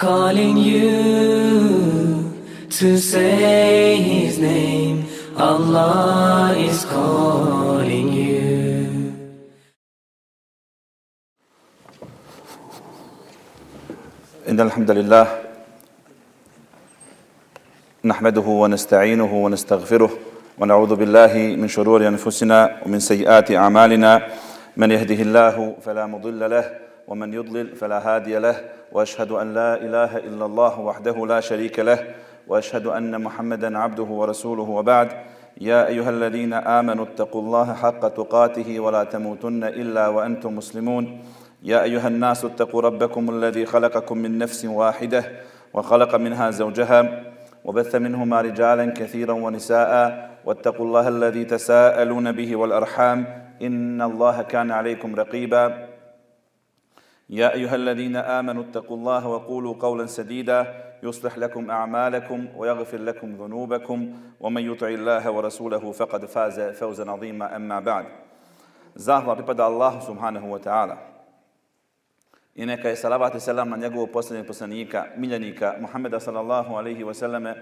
calling you to say His name. Allah is calling you. إن الحمد لله نحمده ونستعينه ونستغفره ونعوذ بالله من شرور أنفسنا ومن سيئات أعمالنا من يهده الله فلا مضل له ومن يضلل فلا هادي له وأشهد أن لا إله إلا الله وحده لا شريك له وأشهد أن محمدا عبده ورسوله وبعد. يا أيها الذين آمنوا اتقوا الله حق تقاته ولا تموتن إلا وأنتم مسلمون. يا أيها الناس اتقوا ربكم الذي خلقكم من نفس واحدة وخلق منها زوجها وبث منهما رجالا كثيرا ونساء واتقوا الله الذي تساءلون به والأرحام إن الله كان عليكم رقيبا. يا أيها الذين آمنوا اتقوا الله وقولوا قولا سديدا يصلح لكم أعمالكم ويغفر لكم ذنوبكم ومن يطع الله ورسوله فقد فاز فوزا عظيما أما بعد Zahvala pripada Allahu subhanahu wa ta'ala. I neka je salavat i selam na njegovog posljednjeg poslanika, miljenika Muhammeda sallallahu alaihi wa sallame,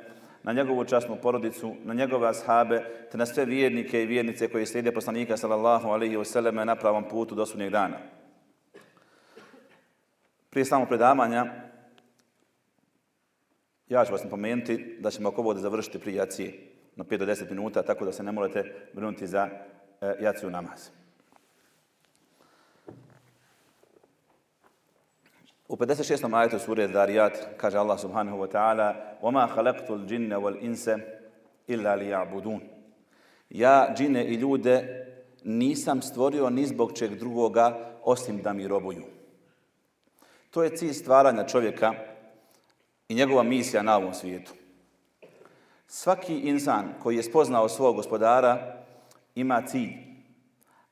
na njegovu časnu porodicu, na njegove ashabe, te na sve vjernike i vjernice koji slijede poslanika sallallahu alaihi wa sallame na pravom putu do sunnjeg dana. Prije samog predavanja, ja ću vas napomenuti da ćemo oko ovdje završiti prije jacije na 5 do 10 minuta, tako da se ne morate brinuti za e, jaciju namaz. U 56. ajetu sure Dariyat kaže Allah subhanahu wa ta'ala وَمَا خَلَقْتُ الْجِنَّ وَالْإِنسَ إِلَّا لِيَعْبُدُونَ Ja, džine i ljude, nisam stvorio ni zbog čeg drugoga osim da mi robuju. To je cilj stvaranja čovjeka i njegova misija na ovom svijetu. Svaki insan koji je spoznao svog gospodara ima cilj.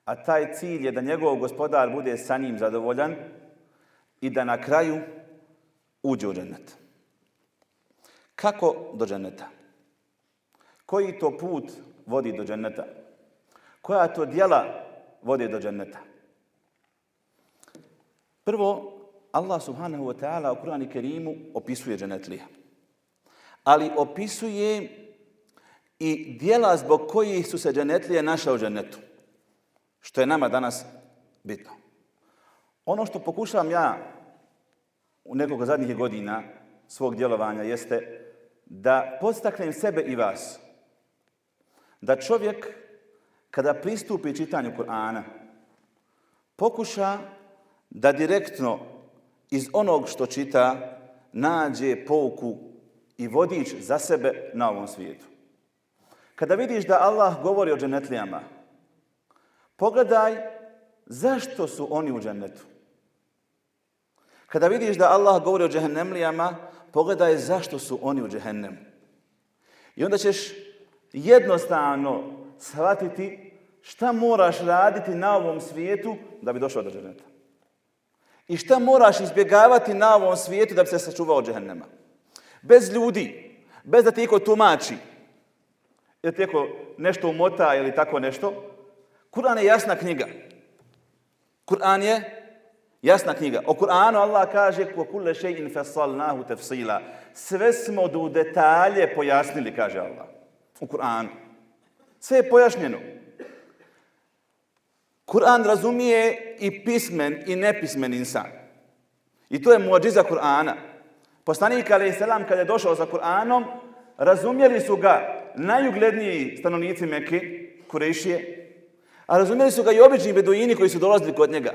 A taj cilj je da njegov gospodar bude sa njim zadovoljan i da na kraju uđe u džennet. Kako do dženneta? Koji to put vodi do dženneta? Koja to dijela vodi do dženneta? Prvo, Allah subhanahu wa ta'ala u Kur'anu Kerimu opisuje dženetlija. Ali opisuje i dijela zbog kojih su se dženetlije našle u dženetu. Što je nama danas bitno. Ono što pokušavam ja u nekoliko zadnjih godina svog djelovanja jeste da postaknem sebe i vas. Da čovjek kada pristupi čitanju Kur'ana pokuša da direktno iz onog što čita nađe pouku i vodič za sebe na ovom svijetu. Kada vidiš da Allah govori o dženetlijama, pogledaj zašto su oni u džennetu. Kada vidiš da Allah govori o džehennemlijama, pogledaj zašto su oni u džehennemu. I onda ćeš jednostavno shvatiti šta moraš raditi na ovom svijetu da bi došao do dženeta. I šta moraš izbjegavati na ovom svijetu da bi se sačuvao džehennema. Bez ljudi, bez da ti iko tumači, ili ti iko nešto umota ili tako nešto, Kur'an je jasna knjiga. Kur'an je jasna knjiga. O Kur'anu Allah kaže وَكُلَّ شَيْءٍ فَصَلْنَاهُ تَفْصِيلًا Sve smo do detalje pojasnili, kaže Allah. U Kur'anu. Sve je pojašnjeno. Kur'an razumije i pismen i nepismen insan. I to je muadžiza Kur'ana. Poslanik Ali Selam kada je došao sa Kur'anom, razumjeli su ga najugledniji stanovnici Mekke, Kurešije, a razumjeli su ga i obični beduini koji su dolazili kod njega.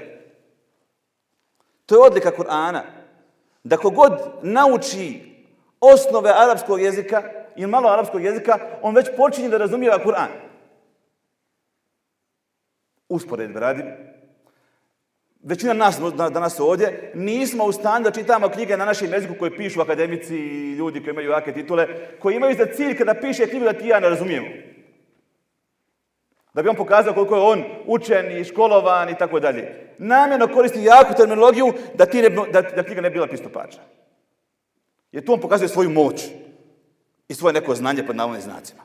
To je odlika Kur'ana. Da kogod nauči osnove arapskog jezika ili malo arapskog jezika, on već počinje da razumijeva Kur'an. Usporedbe radi, Većina nas danas ovdje nismo u stanju da čitamo knjige na našem jeziku koje pišu akademici i ljudi koji imaju jake titule, koji imaju za cilj kada piše knjigu da ti ja ne razumijemo. Da bi on pokazao koliko je on učen i školovan i tako dalje. Namjerno koristi jaku terminologiju da, ti ne, da, da knjiga ne bila pristupača. Jer tu on pokazuje svoju moć i svoje neko znanje pod navodnim znacima.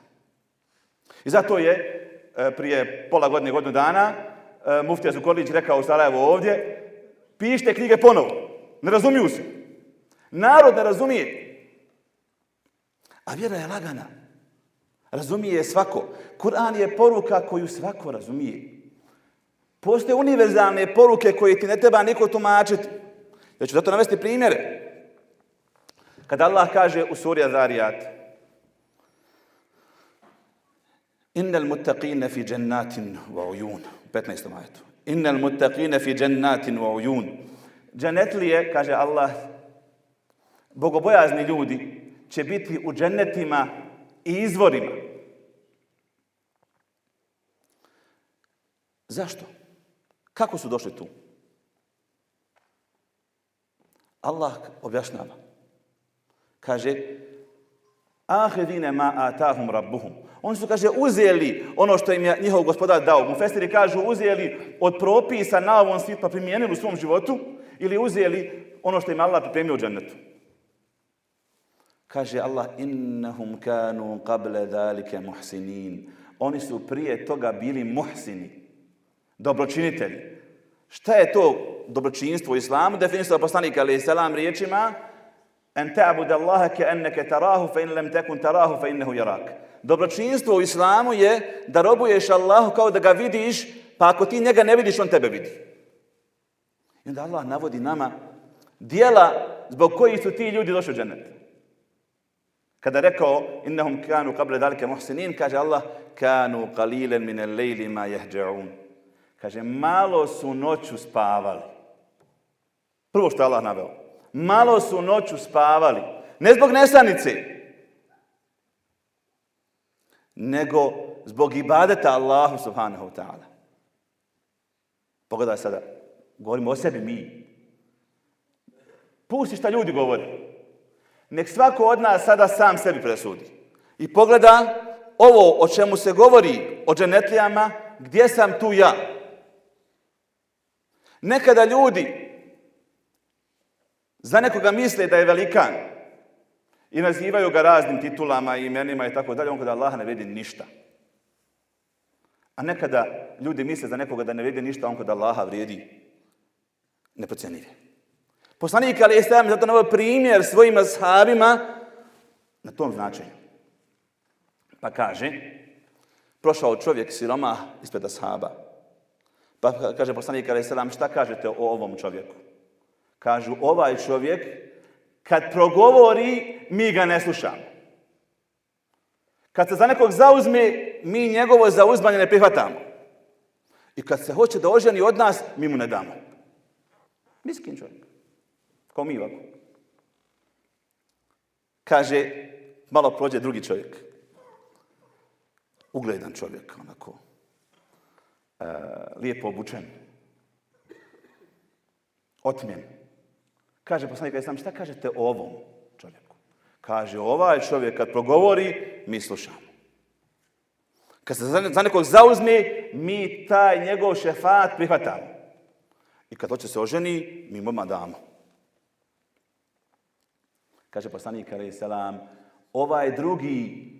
I zato je E, prije pola godine, godinu dana, e, Muftija Zukorlić rekao u Sarajevo ovdje, pišite knjige ponovo. Ne razumiju se. Narod ne razumije. A vjera je lagana. Razumije je svako. Kur'an je poruka koju svako razumije. Postoje univerzalne poruke koje ti ne treba niko tumačiti. Ja ću zato navesti primjere. Kada Allah kaže u suri Azarijat Innal muttaqina fi jannatin wa uyun 15. ajetu. Innal muttaqina fi jannatin wa uyun. Dženetlije, kaže Allah, bogobojazni ljudi će biti u džennetima i izvorima. Zašto? Kako su došli tu? Allah objašnjava. Kaže, ahedine ma atahum rabbuhum. Oni su, kaže, uzeli ono što im je njihov gospodar dao. Mufestiri kažu, uzeli od propisa na ovom svijetu pa primijenili u svom životu ili uzeli ono što im Allah pripremio u džennetu. Kaže Allah, innahum kanu qable dhalike muhsinin. Oni su prije toga bili muhsini, dobročinitelji. Šta je to dobročinstvo u islamu? Definisao poslanik, ali selam riječima, en ta'bud Allaha fa in lam takun tarahu fa innahu yarak. Dobročinstvo u islamu je da robuješ Allahu kao da ga vidiš, pa ako ti njega ne vidiš, on tebe vidi. I onda Allah navodi nama dijela zbog kojih su ti ljudi došli u džennet. Kada rekao innahum kanu qabla zalika muhsinin, kaže Allah kanu qalilan min al-layli ma yahja'un. Kaže malo su noću spavali. Prvo što Allah naveo. Malo su noću spavali. Ne zbog nesanice, nego zbog ibadeta Allahu subhanahu wa ta'ala. Pogledaj sada, govorimo o sebi mi. Pusti šta ljudi govore. Nek svako od nas sada sam sebi presudi. I pogleda ovo o čemu se govori o dženetlijama, gdje sam tu ja? Nekada ljudi za nekoga misle da je velikan i nazivaju ga raznim titulama i imenima i tako dalje, on kada Allah ne vidi ništa. A nekada ljudi misle za nekoga da ne vidi ništa, on kada Allaha vrijedi neprocjenjive. Poslanik Ali Islam zato navio primjer svojim ashabima na tom značenju. Pa kaže, prošao čovjek siroma ispred ashaba. Pa kaže poslanik Ali Islam, šta kažete o ovom čovjeku? Kažu, ovaj čovjek, kad progovori, mi ga ne slušamo. Kad se za nekog zauzme, mi njegovo zauzmanje ne prihvatamo. I kad se hoće da oženi od nas, mi mu ne damo. Miskin čovjek. Kao mi ovako. Kaže, malo prođe drugi čovjek. Ugledan čovjek, onako. E, lijepo obučen. Otmjen. Kaže poslanik, ja sam, šta kažete o ovom čovjeku? Kaže, ovaj čovjek kad progovori, mi slušamo. Kad se za nekog zauzme, mi taj njegov šefat prihvatamo. I kad hoće se oženi, mi mu damo. Kaže poslanik alaih selam, ovaj drugi,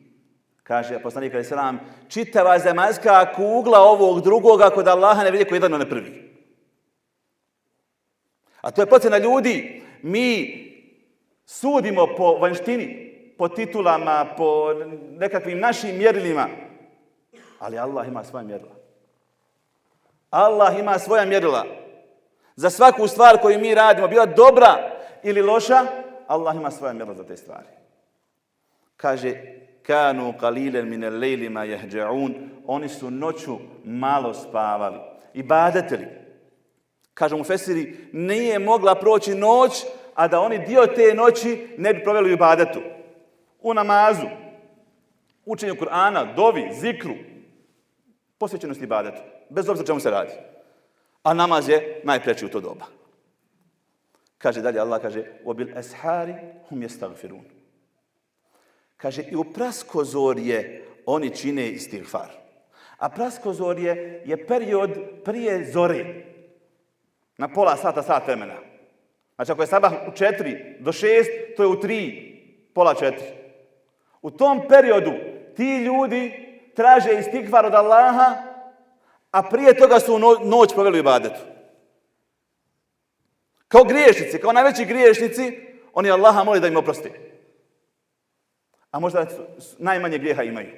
kaže poslanik alaih selam, čitava zemaljska kugla ovog drugoga kod Allaha ne vidi koji jedan ne prvi. A to je procjena ljudi. Mi sudimo po vanštini, po titulama, po nekakvim našim mjerilima. Ali Allah ima svoja mjerila. Allah ima svoja mjerila. Za svaku stvar koju mi radimo, bila dobra ili loša, Allah ima svoja mjerila za te stvari. Kaže, kanu qalilan min al-layli ma yahja'un, oni su noću malo spavali. Ibadeteli. Kažu mu Fesiri, nije mogla proći noć, a da oni dio te noći ne bi proveli u ibadetu. U namazu, učenju Kur'ana, dovi, zikru, posvećenosti ibadetu. Bez obzira čemu se radi. A namaz je najpreći u to doba. Kaže dalje Allah, kaže, وَبِلْ أَسْحَارِ hum يَسْتَغْفِرُونَ Kaže, i u praskozorje oni čine istighfar. A praskozorje je period prije zore. Na pola sata, sat vremena. Znači, ako je sabah u četiri do šest, to je u tri, pola četiri. U tom periodu ti ljudi traže istikvar od Allaha, a prije toga su noć proveli u ibadetu. Kao griješnici, kao najveći griješnici, oni Allaha moli da im oprosti. A možda najmanje grijeha imaju.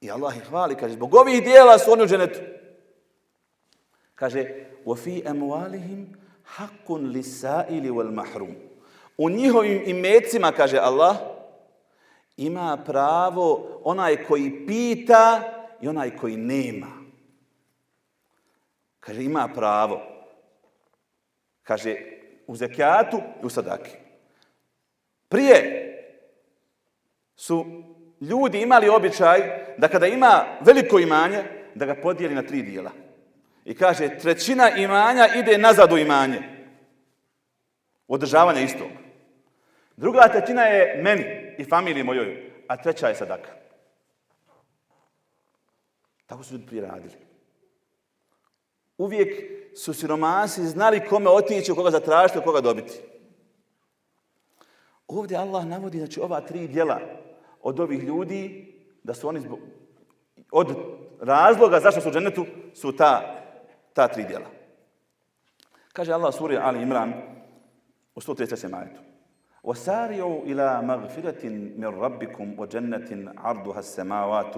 I Allah ih hvali, kaže, zbog ovih dijela su oni u dženetu. Kaže, وَفِي أَمْوَالِهِمْ حَقٌ لِسَائِلِ وَالْمَحْرُمُ U njihovim imecima, kaže Allah, ima pravo onaj koji pita i onaj koji nema. Kaže, ima pravo. Kaže, u zekijatu i u sadaki. Prije su ljudi imali običaj da kada ima veliko imanje, da ga podijeli na tri dijela. I kaže, trećina imanja ide nazad u imanje. Održavanje istog. Druga trećina je meni i familiji mojoj, a treća je sadaka. Tako su ljudi prije radili. Uvijek su siromasi znali kome otići, koga zatražiti, koga dobiti. Ovdje Allah navodi, znači, ova tri dijela od ovih ljudi, da su oni zbog, od razloga zašto su u dženetu, su ta, ta tri dijela. Kaže Allah suri Ali Imran u 130. majetu. وسارعوا إلى مغفرة من ربكم وجنة عرضها السماوات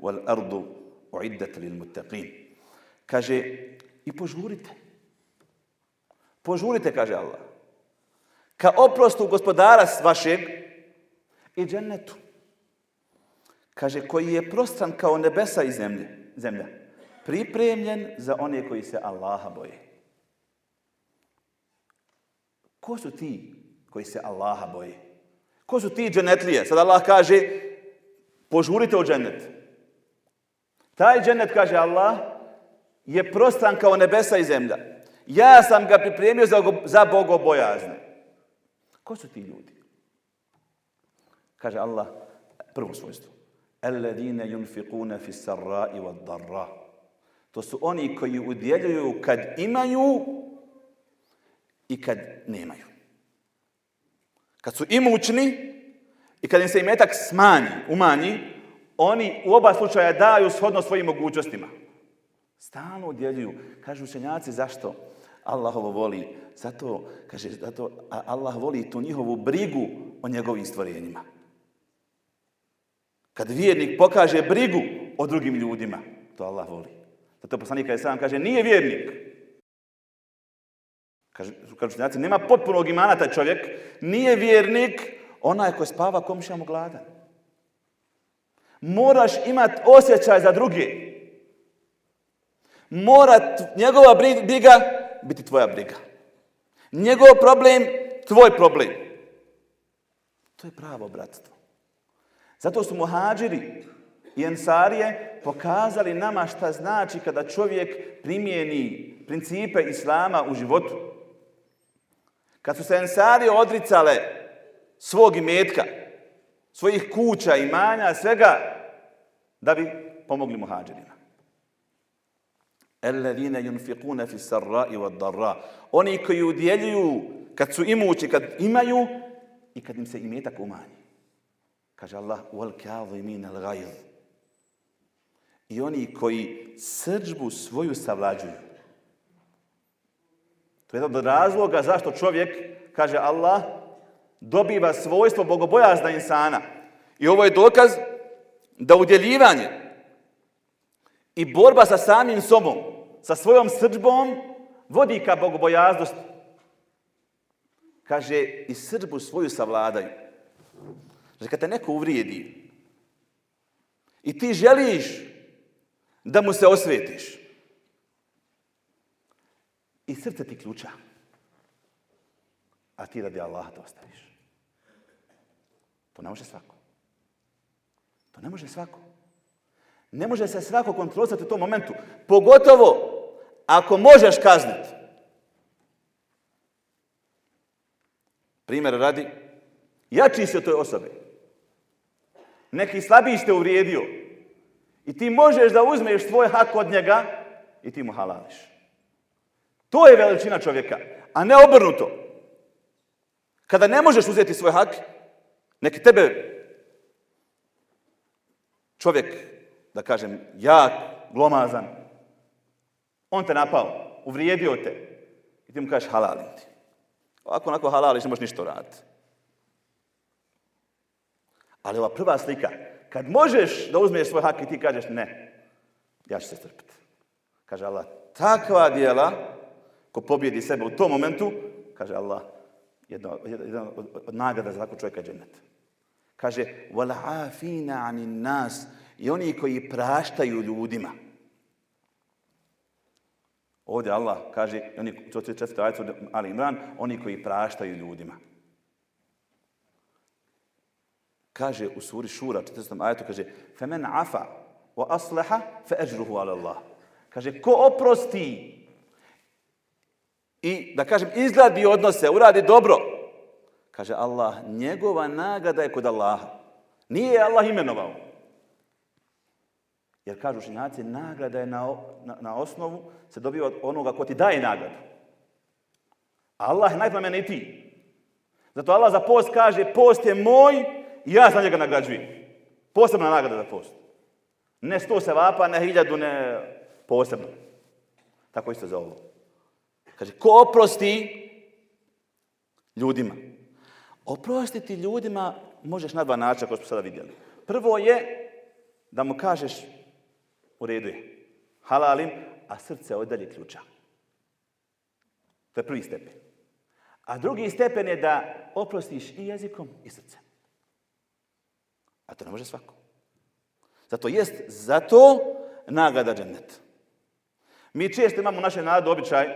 والأرض أعدت للمتقين kaže i požurite. Požurite, kaže Allah. Ka oprostu gospodara vašeg i džennetu. Kaže, koji je prostran kao nebesa i zemlje, zemlja. Pripremljen za one koji se Allaha boje. Ko su ti koji se Allaha boje. Ko su ti dženetlije? Sad Allah kaže, požurite u dženet. Taj dženet, kaže Allah, je prostran kao nebesa i zemlja. Ja sam ga pripremio za, za bogobojazne. Ko su ti ljudi? Kaže Allah, prvo svojstvo. Alladine yunfiquna fi sarra'i wad darra. To su oni koji udjeljuju kad imaju i kad nemaju. Kad su imućni i kad im se imetak smanji, umanji, oni u oba slučaja daju shodno svojim mogućnostima. Stalno udjeljuju. Kažu učenjaci zašto Allah ovo voli? Zato, kaže, zato Allah voli tu njihovu brigu o njegovim stvorenjima. Kad vjernik pokaže brigu o drugim ljudima, to Allah voli. Zato poslanik kada sam kaže, nije vjernik. Kaže, kažu učenjaci, nema potpunog imana taj čovjek, nije vjernik, onaj koji spava komšija mu gladan. Moraš imati osjećaj za druge. Mora njegova briga biti tvoja briga. Njegov problem, tvoj problem. To je pravo bratstvo. Zato su muhađiri i ensarije pokazali nama šta znači kada čovjek primijeni principe islama u životu. Kad su se Ensarije odricale svog imetka, svojih kuća, imanja, svega, da bi pomogli muhađirima. Alladine yunfiquna fi sarra'i wad darra. Oni koji udjeljuju kad su imući, kad imaju i kad im se imetak umanji. Kaže Allah, wal kadhimin al ghayz. I oni koji srđbu svoju savlađuju. To je jedan od razloga zašto čovjek, kaže Allah, dobiva svojstvo bogobojazna insana. I ovo je dokaz da udjeljivanje i borba sa samim sobom, sa svojom srđbom, vodi ka bogobojaznosti. kaže, i srđbu svoju savladaju. Znači, kad te neko uvrijedi i ti želiš da mu se osvetiš i srce ti ključa, a ti radi Allaha to ostaviš. To ne može svako. To ne može svako. Ne može se svako kontrolisati u tom momentu. Pogotovo ako možeš kazniti. Primjer radi, jači se toj osobi. Neki slabiji ste uvrijedio. I ti možeš da uzmeš svoj hak od njega i ti mu halališ. To je veličina čovjeka, a ne obrnuto. Kada ne možeš uzeti svoj hak, neki tebe čovjek, da kažem, jak, glomazan, on te napao, uvrijedio te i ti mu kažeš halalim ti. Ovako, onako halališ, ne možeš ništa raditi. Ali ova prva slika, kad možeš da uzmeš svoj hak i ti kažeš ne, ja ću se strpiti. Kaže Allah, takva dijela ko pobjedi sebe u tom momentu, kaže Allah, jedna, jedna od, od, od nagrada za takvog čovjeka dženet. džennet. Kaže, وَلَعَافِينَ عَنِ nas I oni koji praštaju ljudima. Ovdje Allah kaže, oni, to je četvrta ajca Ali Imran, oni koji praštaju ljudima. Kaže u suri Šura, 40. ajetu, kaže, فَمَنْ عَفَا وَأَصْلَحَ فَأَجْرُهُ عَلَى اللَّهِ Kaže, ko oprosti i, da kažem, izgladi odnose, uradi dobro, kaže Allah, njegova nagrada je kod Allaha. Nije Allah imenovao. Jer kažu šinjaci, nagrada je na, na, na osnovu, se dobija od onoga ko ti daje nagradu. Allah je najplemenitiji. Zato Allah za post kaže, post je moj i ja za njega nagrađujem. Posebna nagrada za post. Ne sto se vapa, ne hiljadu, ne posebno. Tako isto za ovo. Kaže, ko oprosti ljudima? Oprostiti ljudima možeš na dva načina, kao smo sada vidjeli. Prvo je da mu kažeš, u redu je, halalim, a srce odalje ključa. To je prvi stepen. A drugi stepen je da oprostiš i jezikom i srcem. A to ne može svako. Zato jest, zato nagrada džennet. Mi često imamo u našem narodu običaj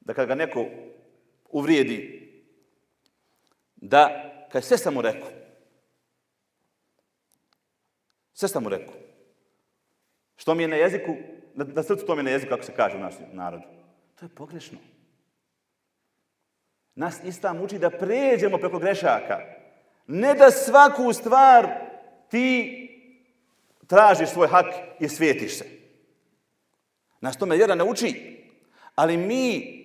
da kad ga neko uvrijedi, da kad sve sam mu rekao, sve sam mu rekao, što mi je na jeziku, na, na srcu to mi je na jeziku, kako se kaže u našem narodu. To je pogrešno. Nas Islam uči da pređemo preko grešaka. Ne da svaku stvar ti tražiš svoj hak i svijetiš se. Nas tome vjera ne uči. Ali mi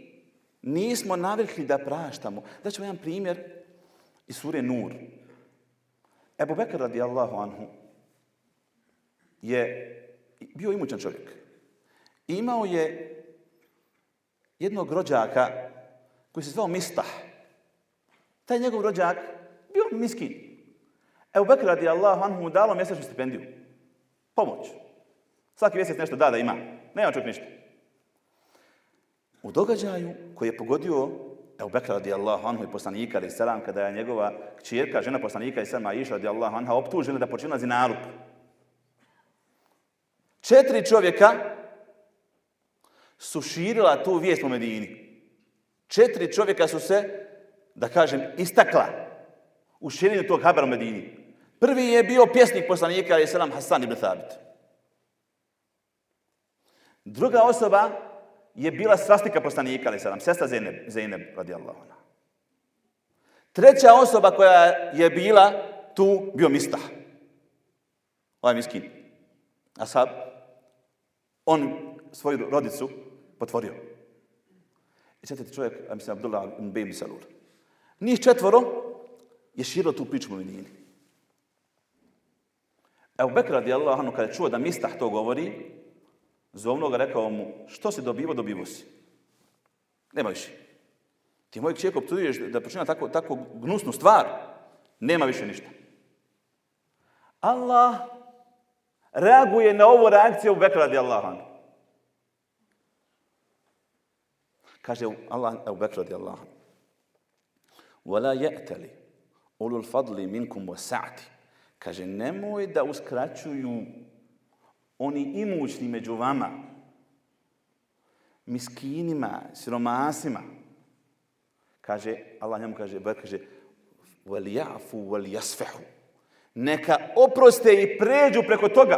nismo navikli da praštamo. Da ćemo jedan primjer iz sure Nur. Ebu Bekr radijallahu anhu je bio imućan čovjek. Imao je jednog rođaka koji se zvao Mistah. Taj njegov rođak bio miskin. Ebu Bekr radijallahu anhu mu dalo mjesečnu stipendiju. Pomoć. Svaki mjesec nešto da da ima. Nema čovjek ništa. U događaju koji je pogodio Evo Bekra radijallahu anhu i poslanika ali salam kada je njegova kćerka, žena poslanika i sama Aisha radijallahu anha optužila da počinila zinalup. Četiri čovjeka su širila tu vijest u Medini. Četiri čovjeka su se, da kažem, istakla u širenju tog habera u Medini. Prvi je bio pjesnik poslanika ali salam Hasan ibn Thabit. Druga osoba je bila svastika poslanika, ali selam, sestra Zeynep, Zeynep radijallahu anha. Treća osoba koja je bila tu, bio Mistah. Ovaj miskin. Ashab. on svoju rodicu potvorio. I četvrti čovjek, ja mislim, Abdullah ibn Bejmi Salur. Njih četvoro je širilo tu priču u Medini. Evo Bekr radijallahu anhu, kada je čuo da Mistah to govori, zovno ga rekao mu, što si dobivo, dobivo si. Nema više. Ti moj čijek optuduješ da počina tako, tako gnusnu stvar. Nema više ništa. Allah reaguje na ovu reakciju u Bekra radi anhu. Kaže Allah u Bekra radi Allahan. Wala ya'tali ulul fadli minkum wasa'ati. Kaže, nemoj da uskraćuju oni imućni među vama, miskinima, siromasima. Kaže, Allah njemu kaže, Bar kaže, wal ja'fu wal jasfehu. Neka oproste i pređu preko toga.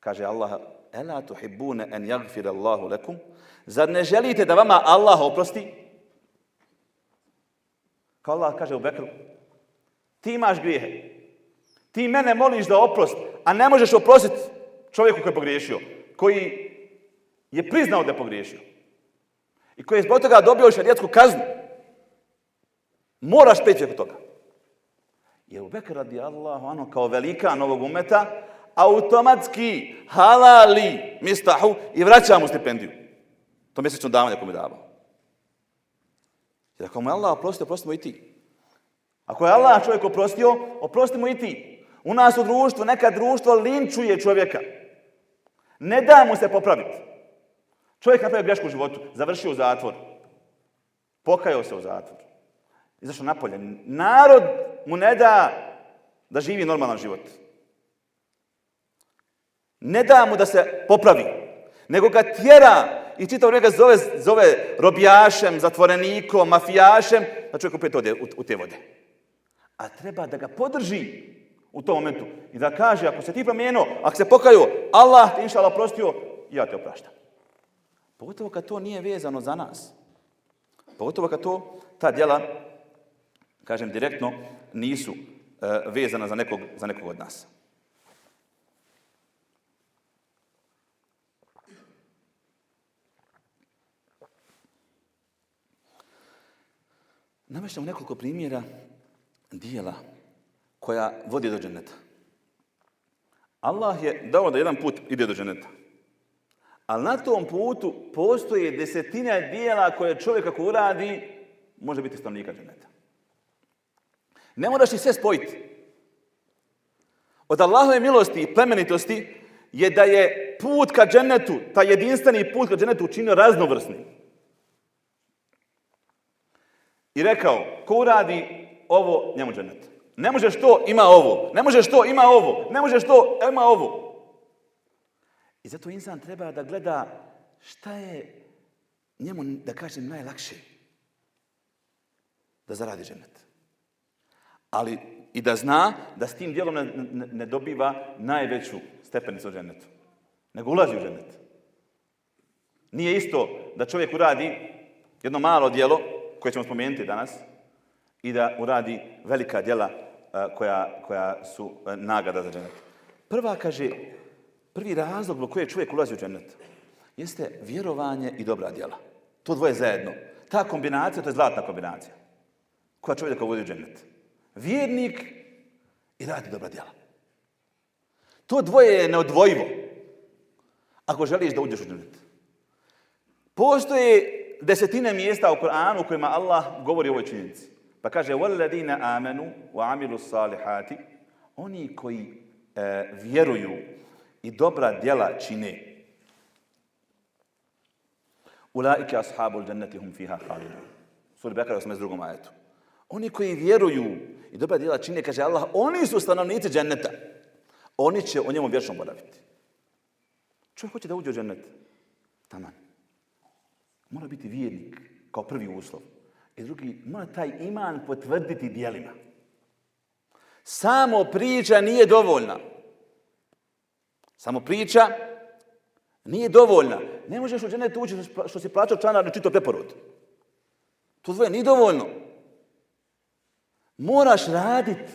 Kaže Allah, Ela tuhibbune en jagfir Allahu lekum? Zar ne želite da vama Allah oprosti? Kao Allah kaže u Bekru, ti imaš grijehe. Ti mene moliš da oprost, a ne možeš oprostiti čovjeku koji je pogriješio, koji je priznao da je pogriješio. I koji je zbog toga dobio šarijetsku kaznu. Moraš peći oko toga. Jer u Bekr radi Allahu ano kao velika novog umeta, automatski halali mistahu i vraća mu stipendiju. To mjesečno davanje ako mi davao. Jer ako mu je Allah oprostio, oprostimo i ti. Ako je Allah čovjek oprostio, oprostimo i ti. U nas u društvu, neka društvo linčuje čovjeka. Ne da mu se popraviti. Čovjek napravio grešku u životu, završio u zatvor. Pokajao se u zatvor. Izašao napolje. Narod mu ne da da živi normalan život. Ne da mu da se popravi, nego ga tjera i čitav njega zove, zove robijašem, zatvorenikom, mafijašem, da čovjek opet ode u, u te vode. A treba da ga podrži u tom momentu i da kaže, ako se ti promijenuo, ako se pokaju, Allah ti Allah prostio, ja te opraštam. Pogotovo kad to nije vezano za nas. Pogotovo kad to, ta djela, kažem direktno, nisu e, vezana za nekog, za nekog od nas. Namašćamo nekoliko primjera dijela koja vodi do dženeta. Allah je dao da jedan put ide do dženeta. Ali na tom putu postoje desetina dijela koje čovjek ako uradi, može biti stanovnika dženeta. Ne moraš ih sve spojiti. Od Allahove milosti i plemenitosti je da je put ka dženetu, taj jedinstveni put ka dženetu učinio raznovrsnim. I rekao, ko uradi ovo, njemu dženet. Ne možeš to, ima ovo. Ne možeš to, ima ovo. Ne možeš to, ima ovo. I zato insan treba da gleda šta je njemu, da kažem, najlakše da zaradi dženet. Ali i da zna da s tim dijelom ne, ne, ne dobiva najveću stepenicu u dženetu. Nego ulazi u dženet. Nije isto da čovjek uradi jedno malo dijelo, koje ćemo spomenuti danas, i da uradi velika djela e, koja, koja su e, nagrada za dženet. Prva, kaže, prvi razlog zbog koje čovjek ulazi u dženet jeste vjerovanje i dobra djela. To dvoje zajedno. Ta kombinacija, to je zlatna kombinacija koja čovjeka vodi u dženet. Vjernik i radi dobra djela. To dvoje je neodvojivo ako želiš da uđeš u dženet. Postoje desetine mjesta u Koranu u kojima Allah govori o ovoj činjenici. Pa kaže, وَالَّذِينَ آمَنُوا وَعَمِلُوا الصَّالِحَاتِ Oni koji e, vjeruju i dobra djela čine. Ulaike ashabul dženneti hum fiha khalidun. Sura Bekara 82. ajetu. Oni koji vjeruju i dobra djela čine, kaže Allah, oni su stanovnici dženneta. Oni će o njemu vječno boraviti. Čovjek hoće da uđe u džennet. Taman mora biti vjernik kao prvi uslov. I drugi, mora taj iman potvrditi dijelima. Samo priča nije dovoljna. Samo priča nije dovoljna. Ne možeš u dženetu ući što si plaćao članar na čito preporod. To dvoje nije dovoljno. Moraš raditi.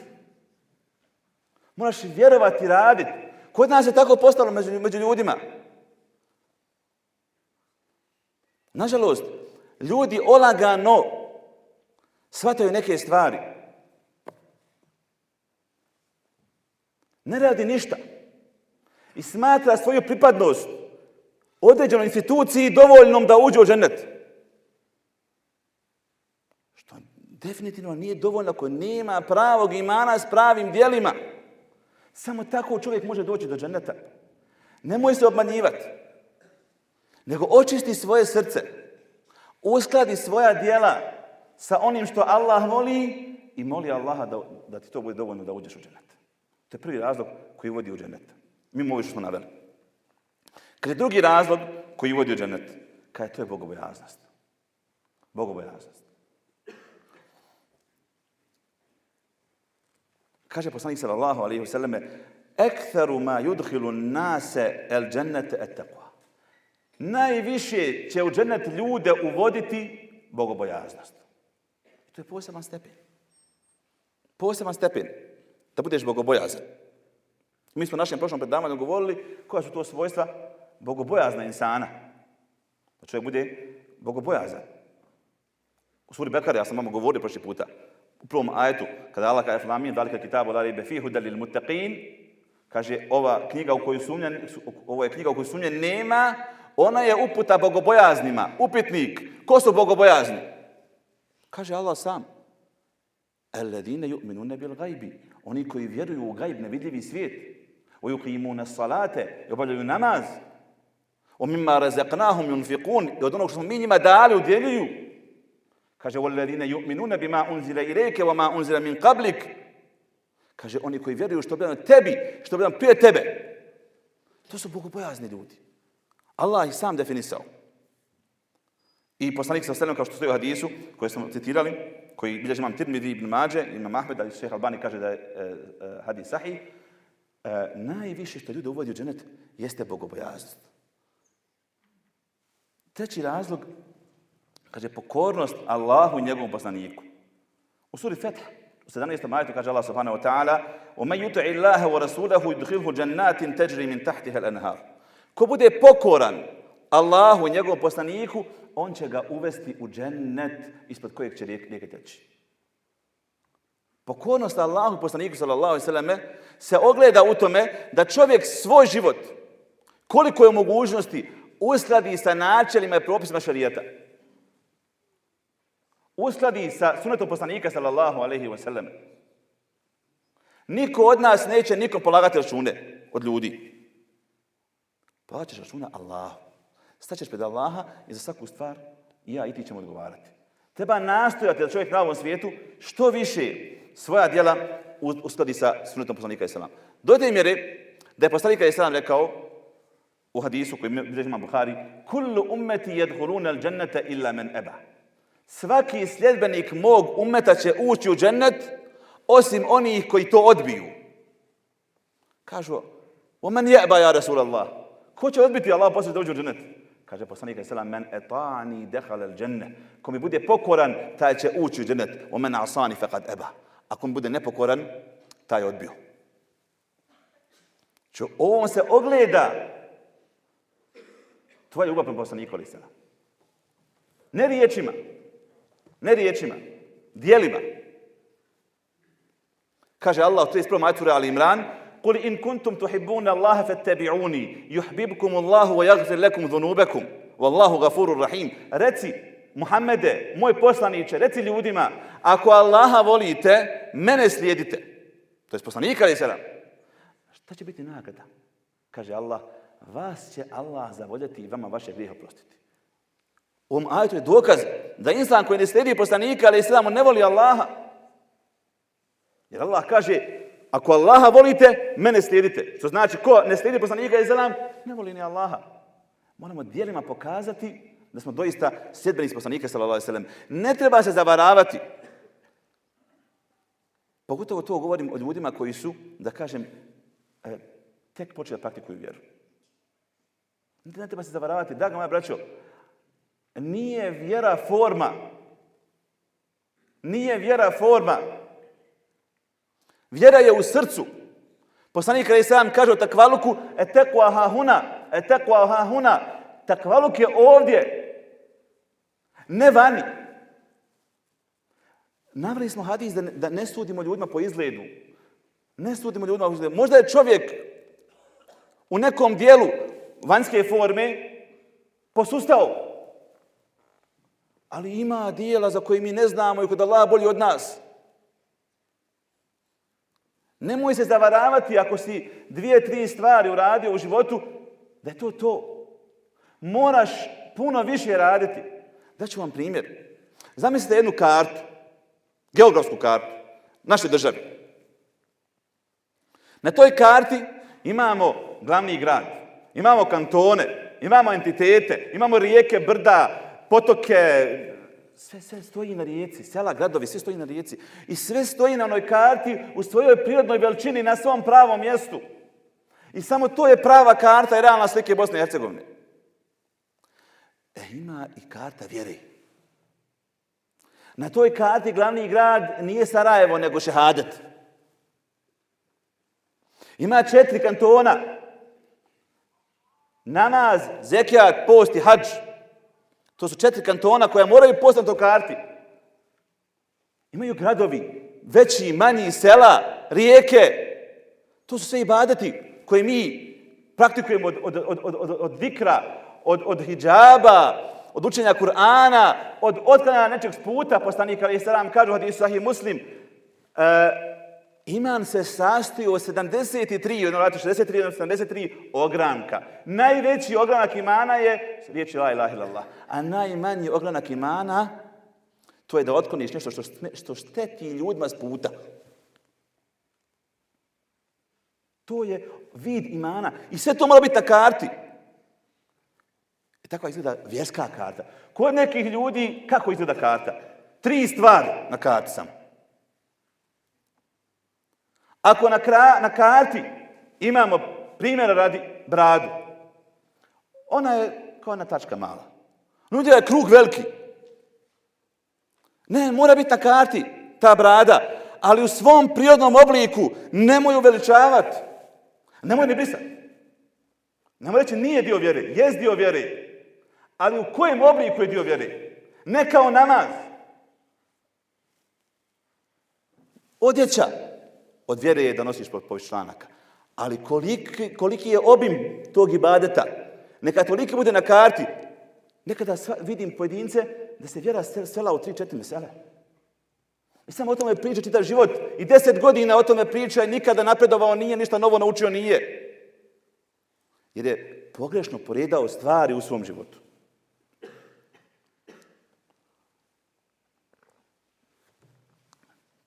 Moraš vjerovati raditi. Kod nas je tako postalo među, među ljudima. Nažalost, ljudi olagano shvataju neke stvari. Ne radi ništa. I smatra svoju pripadnost određenoj instituciji dovoljnom da uđe u ženet. Što definitivno nije dovoljno ako nema pravog imana s pravim dijelima. Samo tako čovjek može doći do dženeta. Nemoj se obmanjivati nego očisti svoje srce, uskladi svoja dijela sa onim što Allah voli i moli Allaha da, da ti to bude dovoljno da uđeš u dženet. To je prvi razlog koji vodi u dženet. Mi ovo što smo naveli. Kad je drugi razlog koji vodi u dženet, kada je to je bogobojaznost. Bogobojaznost. Kaže poslanik sallallahu alejhi ve selleme: "Ektharu ma yudhilu nase al-jannata at-taqwa." Najviše će u dženet ljude uvoditi bogobojaznost. To je poseban stepen. Poseban stepen. Da budeš bogobojazan. Mi smo u našem prošlom predavanju govorili koja su to svojstva bogobojazna insana. Da čovjek bude bogobojazan. U suri Bekara, ja sam vam govorio prošli puta, u prvom ajetu, kada Allah kaže Flamin, dalika kitabu la befihu, fihu dalil muttaqin, kaže ova knjiga u koju sumnja, ovo je knjiga u koju sumnja nema, ona je uputa bogobojaznima, upitnik. Ko su bogobojazni? Kaže Allah sam. Alladine yu'minuna bil gajbi. Oni koji vjeruju u gajb, nevidljivi svijet. O yuqimuna salate, i obavljaju namaz. O mimma razaqnahum yunfiqun. I od onog što smo mi njima dali, udjeljuju. Kaže, وَالَّذِينَ يُؤْمِنُونَ بِمَا أُنزِلَ إِلَيْكَ وَمَا أُنزِلَ مِنْ قَبْلِكَ Kaže, oni koji vjeruju što bi tebi, što bi prije tebe. To su bogobojazni ljudi. Allah ih sam definisao. I poslanik sa srednom, kao što stoji u hadisu, koji smo citirali, koji bilježi imam Tirmidhi ibn Mađe, imam Ahmed, ali šeha Albani kaže da je e, e, hadis sahih, e, najviše što ljudi uvodi u dženet jeste bogobojaznost. Treći razlog kaže pokornost Allahu i njegovom poslaniku. U suri Fetah, u 17. majetu kaže Allah subhanahu wa ta'ala وَمَنْ يُتَعِ اللَّهَ وَرَسُولَهُ يُدْخِلْهُ جَنَّاتٍ تَجْرِ مِنْ تَحْتِهَا الْأَنْهَارِ Ko bude pokoran Allahu i njegovom poslaniku, on će ga uvesti u džennet ispod kojeg će rijeke teći. Pokornost Allahu poslaniku sallallahu alaihi sallam se ogleda u tome da čovjek svoj život, koliko je mogućnosti, uskladi sa načelima i propisima šarijeta uskladi sa sunetom poslanika sallallahu alaihi wa sallam. Niko od nas neće nikom polagati račune od ljudi. Plaćaš računa Allahu. Staćeš pred Allaha i za svaku stvar i ja i ti ćemo odgovarati. Treba nastojati da čovjek na ovom svijetu što više svoja djela uskladi sa sunetom poslanika i sallam. Dojde mjere da je poslanika i rekao u hadisu koji bilježi imam Bukhari Kullu ummeti jedhuluna al džennete illa men eba svaki sljedbenik mog umeta će ući u džennet osim onih koji to odbiju. Kažu, o men jeba ja Rasulallah. Ko će odbiti Allah poslije da uđe u džennet? Kaže poslanik sallallahu men etani dakhala al dženne. Ko mi bude pokoran, taj će ući u džennet. O men asani faqad eba. Ako mi bude nepokoran, taj je odbio. Čo ovo se ogleda tvoja ljubav prema poslaniku alejhi Ne riječima, Ne riječima, dijelima. Kaže Allah u 31. majtu Ali Imran, Kul in kuntum tuhibbuna Allaha fattabi'uni yuhibbukum Allahu wa yaghfir lakum dhunubakum wallahu ghafurur. Reci Muhammede, moj poslanice, reci ljudima, ako Allaha volite, mene slijedite. To je poslanik ali selam. Šta će biti nagrada? Kaže Allah, vas će Allah zavoljeti i vama vaše grijehe oprostiti. U ovom ajetu je dokaz da insan koji ne slijedi poslanika, ali islamu ne voli Allaha. Jer Allah kaže, ako Allaha volite, mene slijedite. Što znači, ko ne slijedi poslanika, islam, ne voli ni Allaha. Moramo dijelima pokazati da smo doista sljedbeni poslanika, sallallahu alaihi Ne treba se zavaravati. Pogotovo to govorim o ljudima koji su, da kažem, e, tek počeli da praktikuju vjeru. Ne treba se zavaravati. Da ga moja braćo, nije vjera forma. Nije vjera forma. Vjera je u srcu. Poslanik Ali sam kaže o takvaluku, e teku ahahuna, e teku. Takvaluk je ovdje. Ne vani. Navrli smo hadis da ne, da ne sudimo ljudima po izgledu. Ne sudimo ljudima po izgledu. Možda je čovjek u nekom dijelu vanjske forme posustao ali ima dijela za koje mi ne znamo i kod Allah bolji od nas. Nemoj se zavaravati ako si dvije, tri stvari uradio u životu, da je to to. Moraš puno više raditi. Daću vam primjer. Zamislite jednu kartu, geografsku kartu, naše države. Na toj karti imamo glavni grad, imamo kantone, imamo entitete, imamo rijeke, brda, potoke, sve, sve stoji na rijeci, sela, gradovi, sve stoji na rijeci. I sve stoji na onoj karti u svojoj prirodnoj veličini na svom pravom mjestu. I samo to je prava karta i realna slike Bosne i Hercegovine. E, ima i karta vjere. Na toj karti glavni grad nije Sarajevo, nego Šehadet. Ima četiri kantona. Namaz, zekijat, post i hađ. To su četiri kantona koja moraju postati o karti. Imaju gradovi, veći, manji, sela, rijeke. To su sve ibadeti koje mi praktikujemo od, od, od, od, od, od vikra, od, od hijjaba, od učenja Kur'ana, od otklanjanja nečeg sputa, poslanika ali salam kažu hadisu sahih muslim, uh, iman se sastoji od 73, jedno vrati 63, jedno 73 ogranka. Najveći ogranak imana je riječ la ilaha illallah. A najmanji ogranak imana to je da otkloniš nešto što, što šteti ljudima s puta. To je vid imana. I sve to mora biti na karti. I tako izgleda vjerska karta. Kod nekih ljudi, kako izgleda karta? Tri stvari na karti sam. Ako na, kra, na karti imamo primjera radi bradu, ona je kao jedna tačka mala. Ljudi je krug veliki. Ne, mora biti na karti ta brada, ali u svom prirodnom obliku nemoj uveličavati. Nemoj ni brisati. Nemoj reći nije dio vjere, jest dio vjere. Ali u kojem obliku je dio vjere? Ne kao namaz. Odjeća od vjere je da nosiš po članaka. Ali koliki, koliki je obim tog ibadeta? Neka toliki bude na karti. Nekada vidim pojedince da se vjera svela u tri, četiri mesele. I samo o tome priča čitav život. I deset godina o tome priča i nikada napredovao nije, ništa novo naučio nije. Jer je pogrešno poredao stvari u svom životu.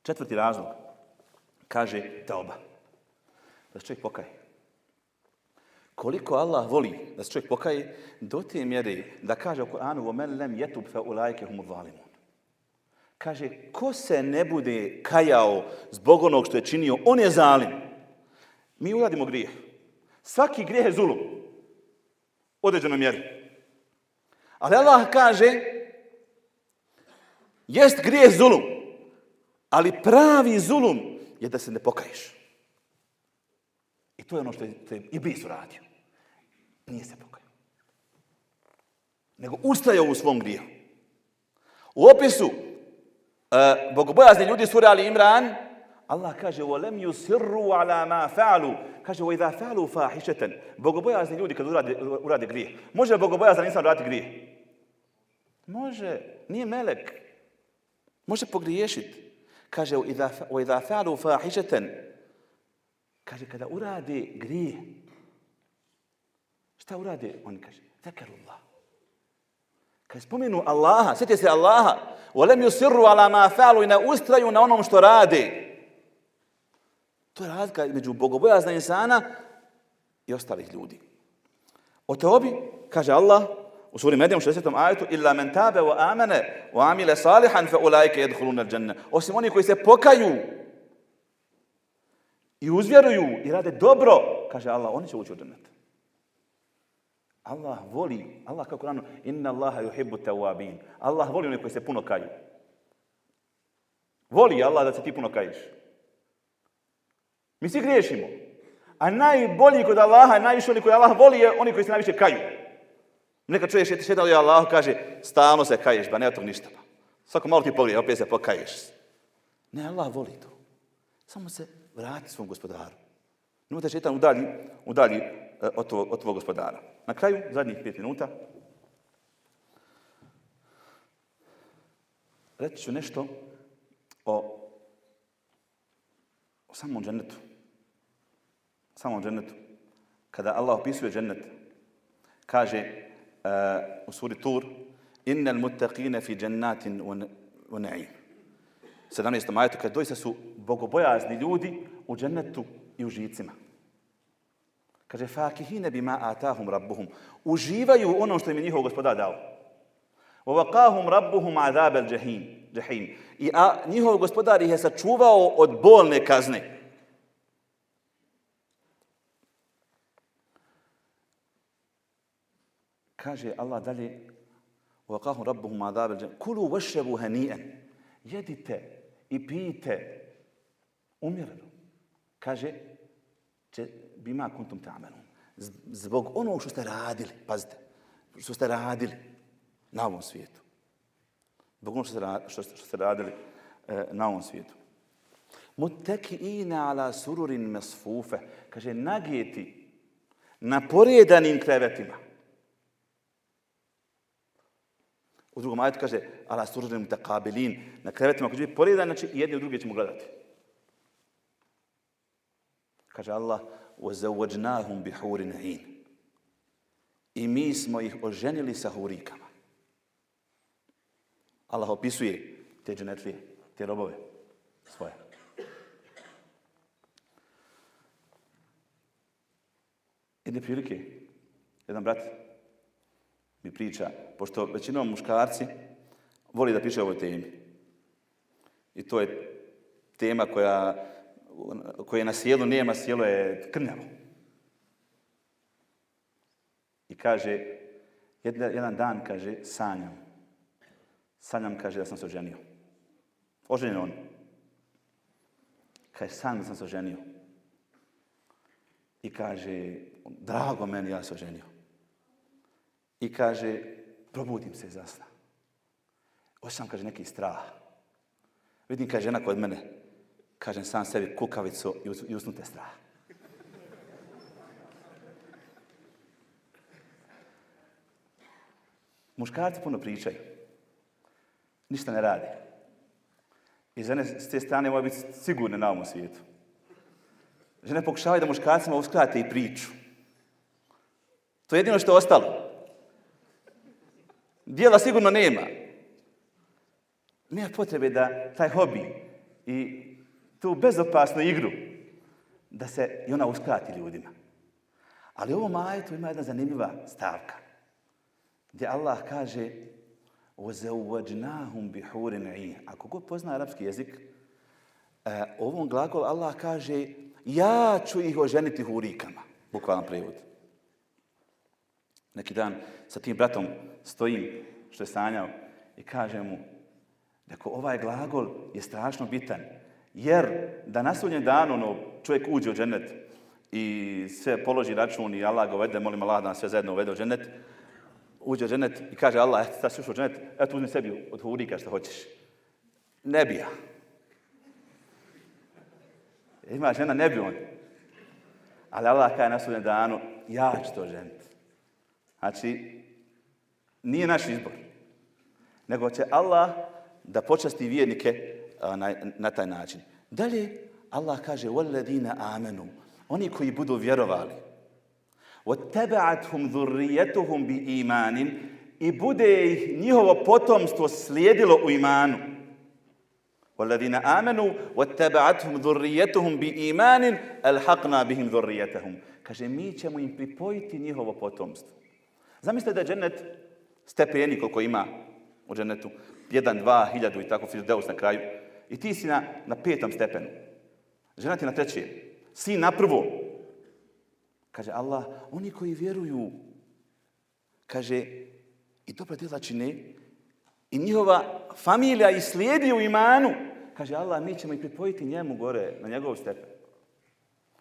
Četvrti razlog kaže teoba. Da se čovjek pokaje. Koliko Allah voli da se čovjek pokaje, do te mjere da kaže u Koranu وَمَنْ لَمْ يَتُبْ فَأُولَيْكَ هُمُ ظَالِمُونَ Kaže, ko se ne bude kajao zbog onog što je činio, on je zalim. Mi uradimo grijeh. Svaki grijeh je zulum. Određeno mjeri. Ali Allah kaže, jest grijeh zulum. Ali pravi zulum je da se ne pokaješ. I to je ono što je, što je Iblis uradio. Nije se pokajao. Nego ustajao u svom grijehu. U opisu uh, bogobojazni ljudi sura Ali Imran, Allah kaže وَلَمْ يُسِرُّوا عَلَى مَا فَعَلُوا Kaže وَإِذَا فَعَلُوا فَاحِشَةً Bogobojazni ljudi kad urade, urade grijeh. Može li bogobojazan insan uraditi grijeh? Može. Nije melek. Može pogriješiti. Kaže, o idha fa'alu fahišeten, kaže, kada urade grije, šta urade? On kaže, zakarullah. Kaže, spomenu Allaha, sjeti se Allaha, u alem yusirru ala ma fa'alu i ne ustraju na onom što rade. To je razlika među bogobojazna insana i ostalih ljudi. O teobi, kaže Allah, u suri Medijom 60. ajetu illa men tabe wa amene wa amile salihan fe ulaike jedhulun al dženne. Osim oni koji se pokaju i uzvjeruju i rade dobro, kaže Allah, oni će ući u džennet. Allah voli, Allah kako rano, inna Allaha yuhibbu tawabin. Allah voli oni koji se puno kaju. Voli Allah da se ti puno kajiš. Mi svi griješimo. A najbolji kod Allaha, najviše oni koji Allah voli je oni koji se najviše kaju. Neka čuješ, šeta, šeta li Allah kaže, stalno se kaješ, ba ne tog ništa. Ba. Svako malo ti pogleda, opet se pokaješ. Ne, Allah voli to. Samo se vrati svom gospodaru. Nemo te šetan udalji, udalji e, od, tvoj, od tvojeg gospodara. Na kraju, zadnjih pet minuta, reći ću nešto o, o samom džennetu. Samom džennetu. Kada Allah opisuje džennet, kaže, u suri Tur, innal muttaqina fi jannatin wa na'im. 17. majetu, kad doista su bogobojazni ljudi u džennetu i u žicima. Kaže, fakihine bima atahum rabbuhum. Uživaju ono što im je njihov gospodar dao. وَوَقَاهُمْ رَبُّهُمْ عَذَابَ الْجَحِيمِ I a, njihov gospodar ih je sačuvao od bolne kazne. Kaže Allah dalje, وَوَقَاهُمْ رَبُّهُمْ عَذَابَ الْجَحِيمِ كُلُوا وَشَّبُوا هَنِيئًا Jedite i pijte umjereno. Kaže, će, bima kuntum ta'amelun. Zbog onog što ste radili, pazite, što ste radili na ovom svijetu. Zbog onog što ste, radili, što, što ste radili e, na ovom svijetu. Muteki'ina ala sururin mesfufe. Kaže, nagijeti na poredanim krevetima. U drugom ajetu kaže, ala sururin mutakabilin. Na krevetima, ako će biti poredan, znači jedni u druge ćemo gledati. Kaže Allah, وَزَوَّجْنَاهُمْ بِحُورٍ عِينٍ I mi smo ih oženili sa hurikama. Allah opisuje te dženetlije, te robove svoje. Jedne prilike, jedan brat mi priča, pošto većinom muškarci voli da piše o ovoj temi. I to je tema koja koja na sjelu nema, sjelo je krnjavo. I kaže, jedan, jedan dan, kaže, sanjam. Sanjam, kaže, da sam se oženio. Oženjen on. Kaže, sanjam da sam se oženio. I kaže, drago meni, ja se oženio. I kaže, probudim se za zasna. Osjećam, kaže, neki strah. Vidim, kaže, žena kod mene, kažem sam sebi, kukavicu i usnute strah. Muškarci puno pričaju. Ništa ne radi. I žene s te strane moja biti sigurne na ovom svijetu. Žene pokušavaju da muškarcima uskrate i priču. To je jedino što je ostalo. Dijela sigurno nema. Nema potrebe da taj hobi i tu bezopasnu igru da se i ona uskrati ljudima. Ali ovo majetu ima jedna zanimljiva stavka gdje Allah kaže وَزَوَّجْنَاهُمْ بِحُورٍ عِينَ Ako ko pozna arapski jezik, e, ovom glagol Allah kaže ja ću ih oženiti hurikama. Bukvalan prevod. Neki dan sa tim bratom stojim što je sanjao i kaže mu da ovaj glagol je strašno bitan. Jer da na sudnjem danu ono, čovjek uđe u džennet i sve položi račun i Allah ga uvede, molim Allah da nas sve zajedno uvede u džennet, uđe u džennet i kaže Allah, eto, sad si ušao u džennet, eto uzmi sebi od hurika što hoćeš. Ne bi ja. Ima žena, ne bi on. Ali Allah kaže na sudnjem danu, ja ću to ženiti. Znači, nije naš izbor. Nego će Allah da počasti vjernike na, na taj način. Dalje, Allah kaže, وَالَّذِينَ آمَنُوا Oni koji budu vjerovali. وَتَّبَعَتْهُمْ ذُرِّيَتُهُمْ بِإِيمَانٍ I bude ih njihovo potomstvo slijedilo u imanu. وَالَّذِينَ آمَنُوا وَتَّبَعَتْهُمْ ذُرِّيَتُهُمْ بِإِيمَانٍ أَلْحَقْنَا بِهِمْ ذُرِّيَتَهُمْ Kaže, mi ćemo im pripojiti njihovo potomstvo. Zamislite da je džennet stepeni koliko ima u džennetu. Jedan, dva, hiljadu i tako, Fideus na kraju. I ti si na, na petom stepenu. Žena ti na treće. Si na prvo. Kaže Allah, oni koji vjeruju, kaže, i dobro djela čine, i njihova familija i slijedi u imanu, kaže Allah, mi ćemo i pripojiti njemu gore, na njegov stepen.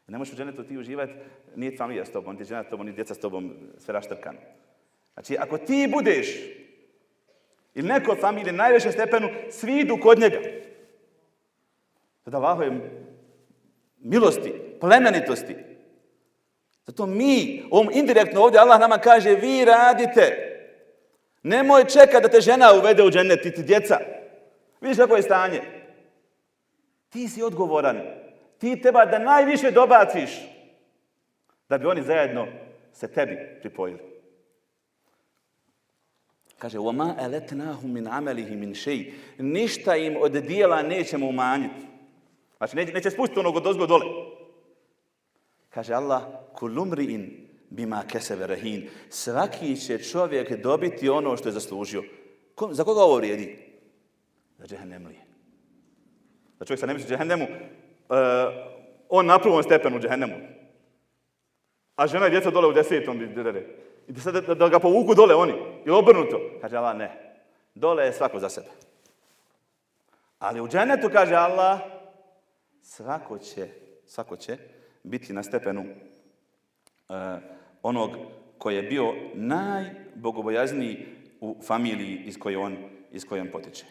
Ne možeš u dženetu ti uživati, nije familija s tobom, nije žena s tobom, nije djeca s tobom, sve raštrkano. Znači, ako ti budeš, ili neko od familije, najvećem stepenu, svi idu kod njega Sada Allaho je milosti, plemenitosti. Zato mi, ovom indirektno ovdje Allah nama kaže, vi radite. Nemoj čekati da te žena uvede u džennet i ti djeca. Vidiš kako je stanje? Ti si odgovoran. Ti treba da najviše dobaciš da bi oni zajedno se tebi pripojili. Kaže, وَمَا أَلَتْنَاهُ مِنْ عَمَلِهِ مِنْ شَيْءٍ Ništa im od dijela nećemo umanjiti. Znači, neće, neće spustiti onog od ozgo dole. Kaže Allah, kulumri'in bima kesebe rahin. Svaki će čovjek dobiti ono što je zaslužio. Ko, za koga ovo vrijedi? Za džehennemlije. Da čovjek se ne misli džehennemu, uh, on na prvom stepenu džehennemu. A žena i djeca dole u desetom bi dere. I da, da, da, ga povuku dole oni. Ili obrnuto. Kaže Allah, ne. Dole je svako za sebe. Ali u dženetu, kaže Allah, svako će, svako će biti na stepenu uh, onog koji je bio najbogobojazniji u familiji iz koje on, iz koje on potiče.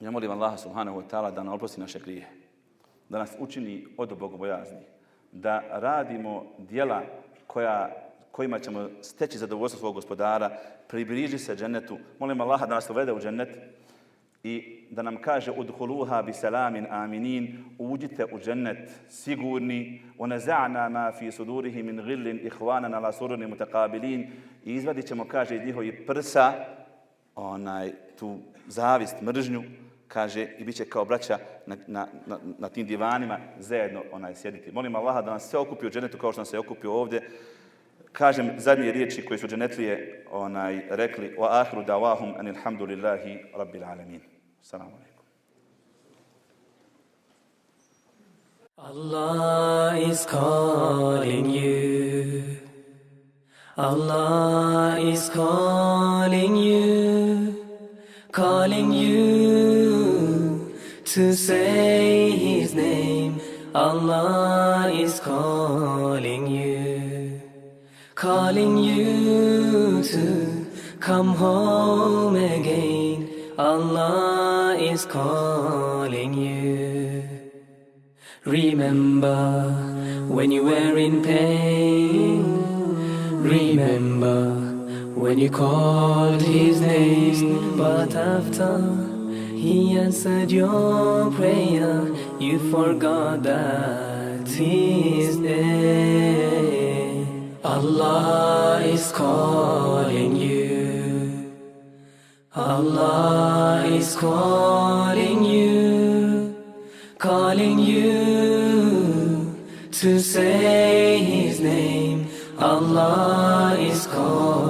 Ja molim Allaha subhanahu wa ta'ala da nam oprosti naše grije, da nas učini od bogobojazni, da radimo dijela koja, kojima ćemo steći zadovoljstvo svog gospodara, približi se džennetu. Molim Allaha da nas uvede u džennet i da nam kaže udhuluha bi salamin aminin, uđite u džennet sigurni, onaza'na ma fi sudurihi min ghillin ihvanana la suruni mutakabilin i izvadit ćemo, kaže, iz njihovi prsa onaj, tu zavist, mržnju, kaže, i bit će kao braća na, na, na, na tim divanima zajedno onaj, sjediti. Molim Allaha da nas sve okupi u dženetu kao što nas je okupio ovdje. Kažem zadnje riječi koje su dženetlije onaj, rekli wa ahiru dawahum anilhamdulillahi rabbil alamin. Assalamu alaikum. Allah is calling you. Allah is calling you. Calling you to say His name. Allah is calling you. Calling you to come home again. Allah is calling you. Remember when you were in pain. Remember when you called his name. But after he answered your prayer, you forgot that he is there. Allah is calling you. Allah is calling you, calling you to say His name. Allah is calling.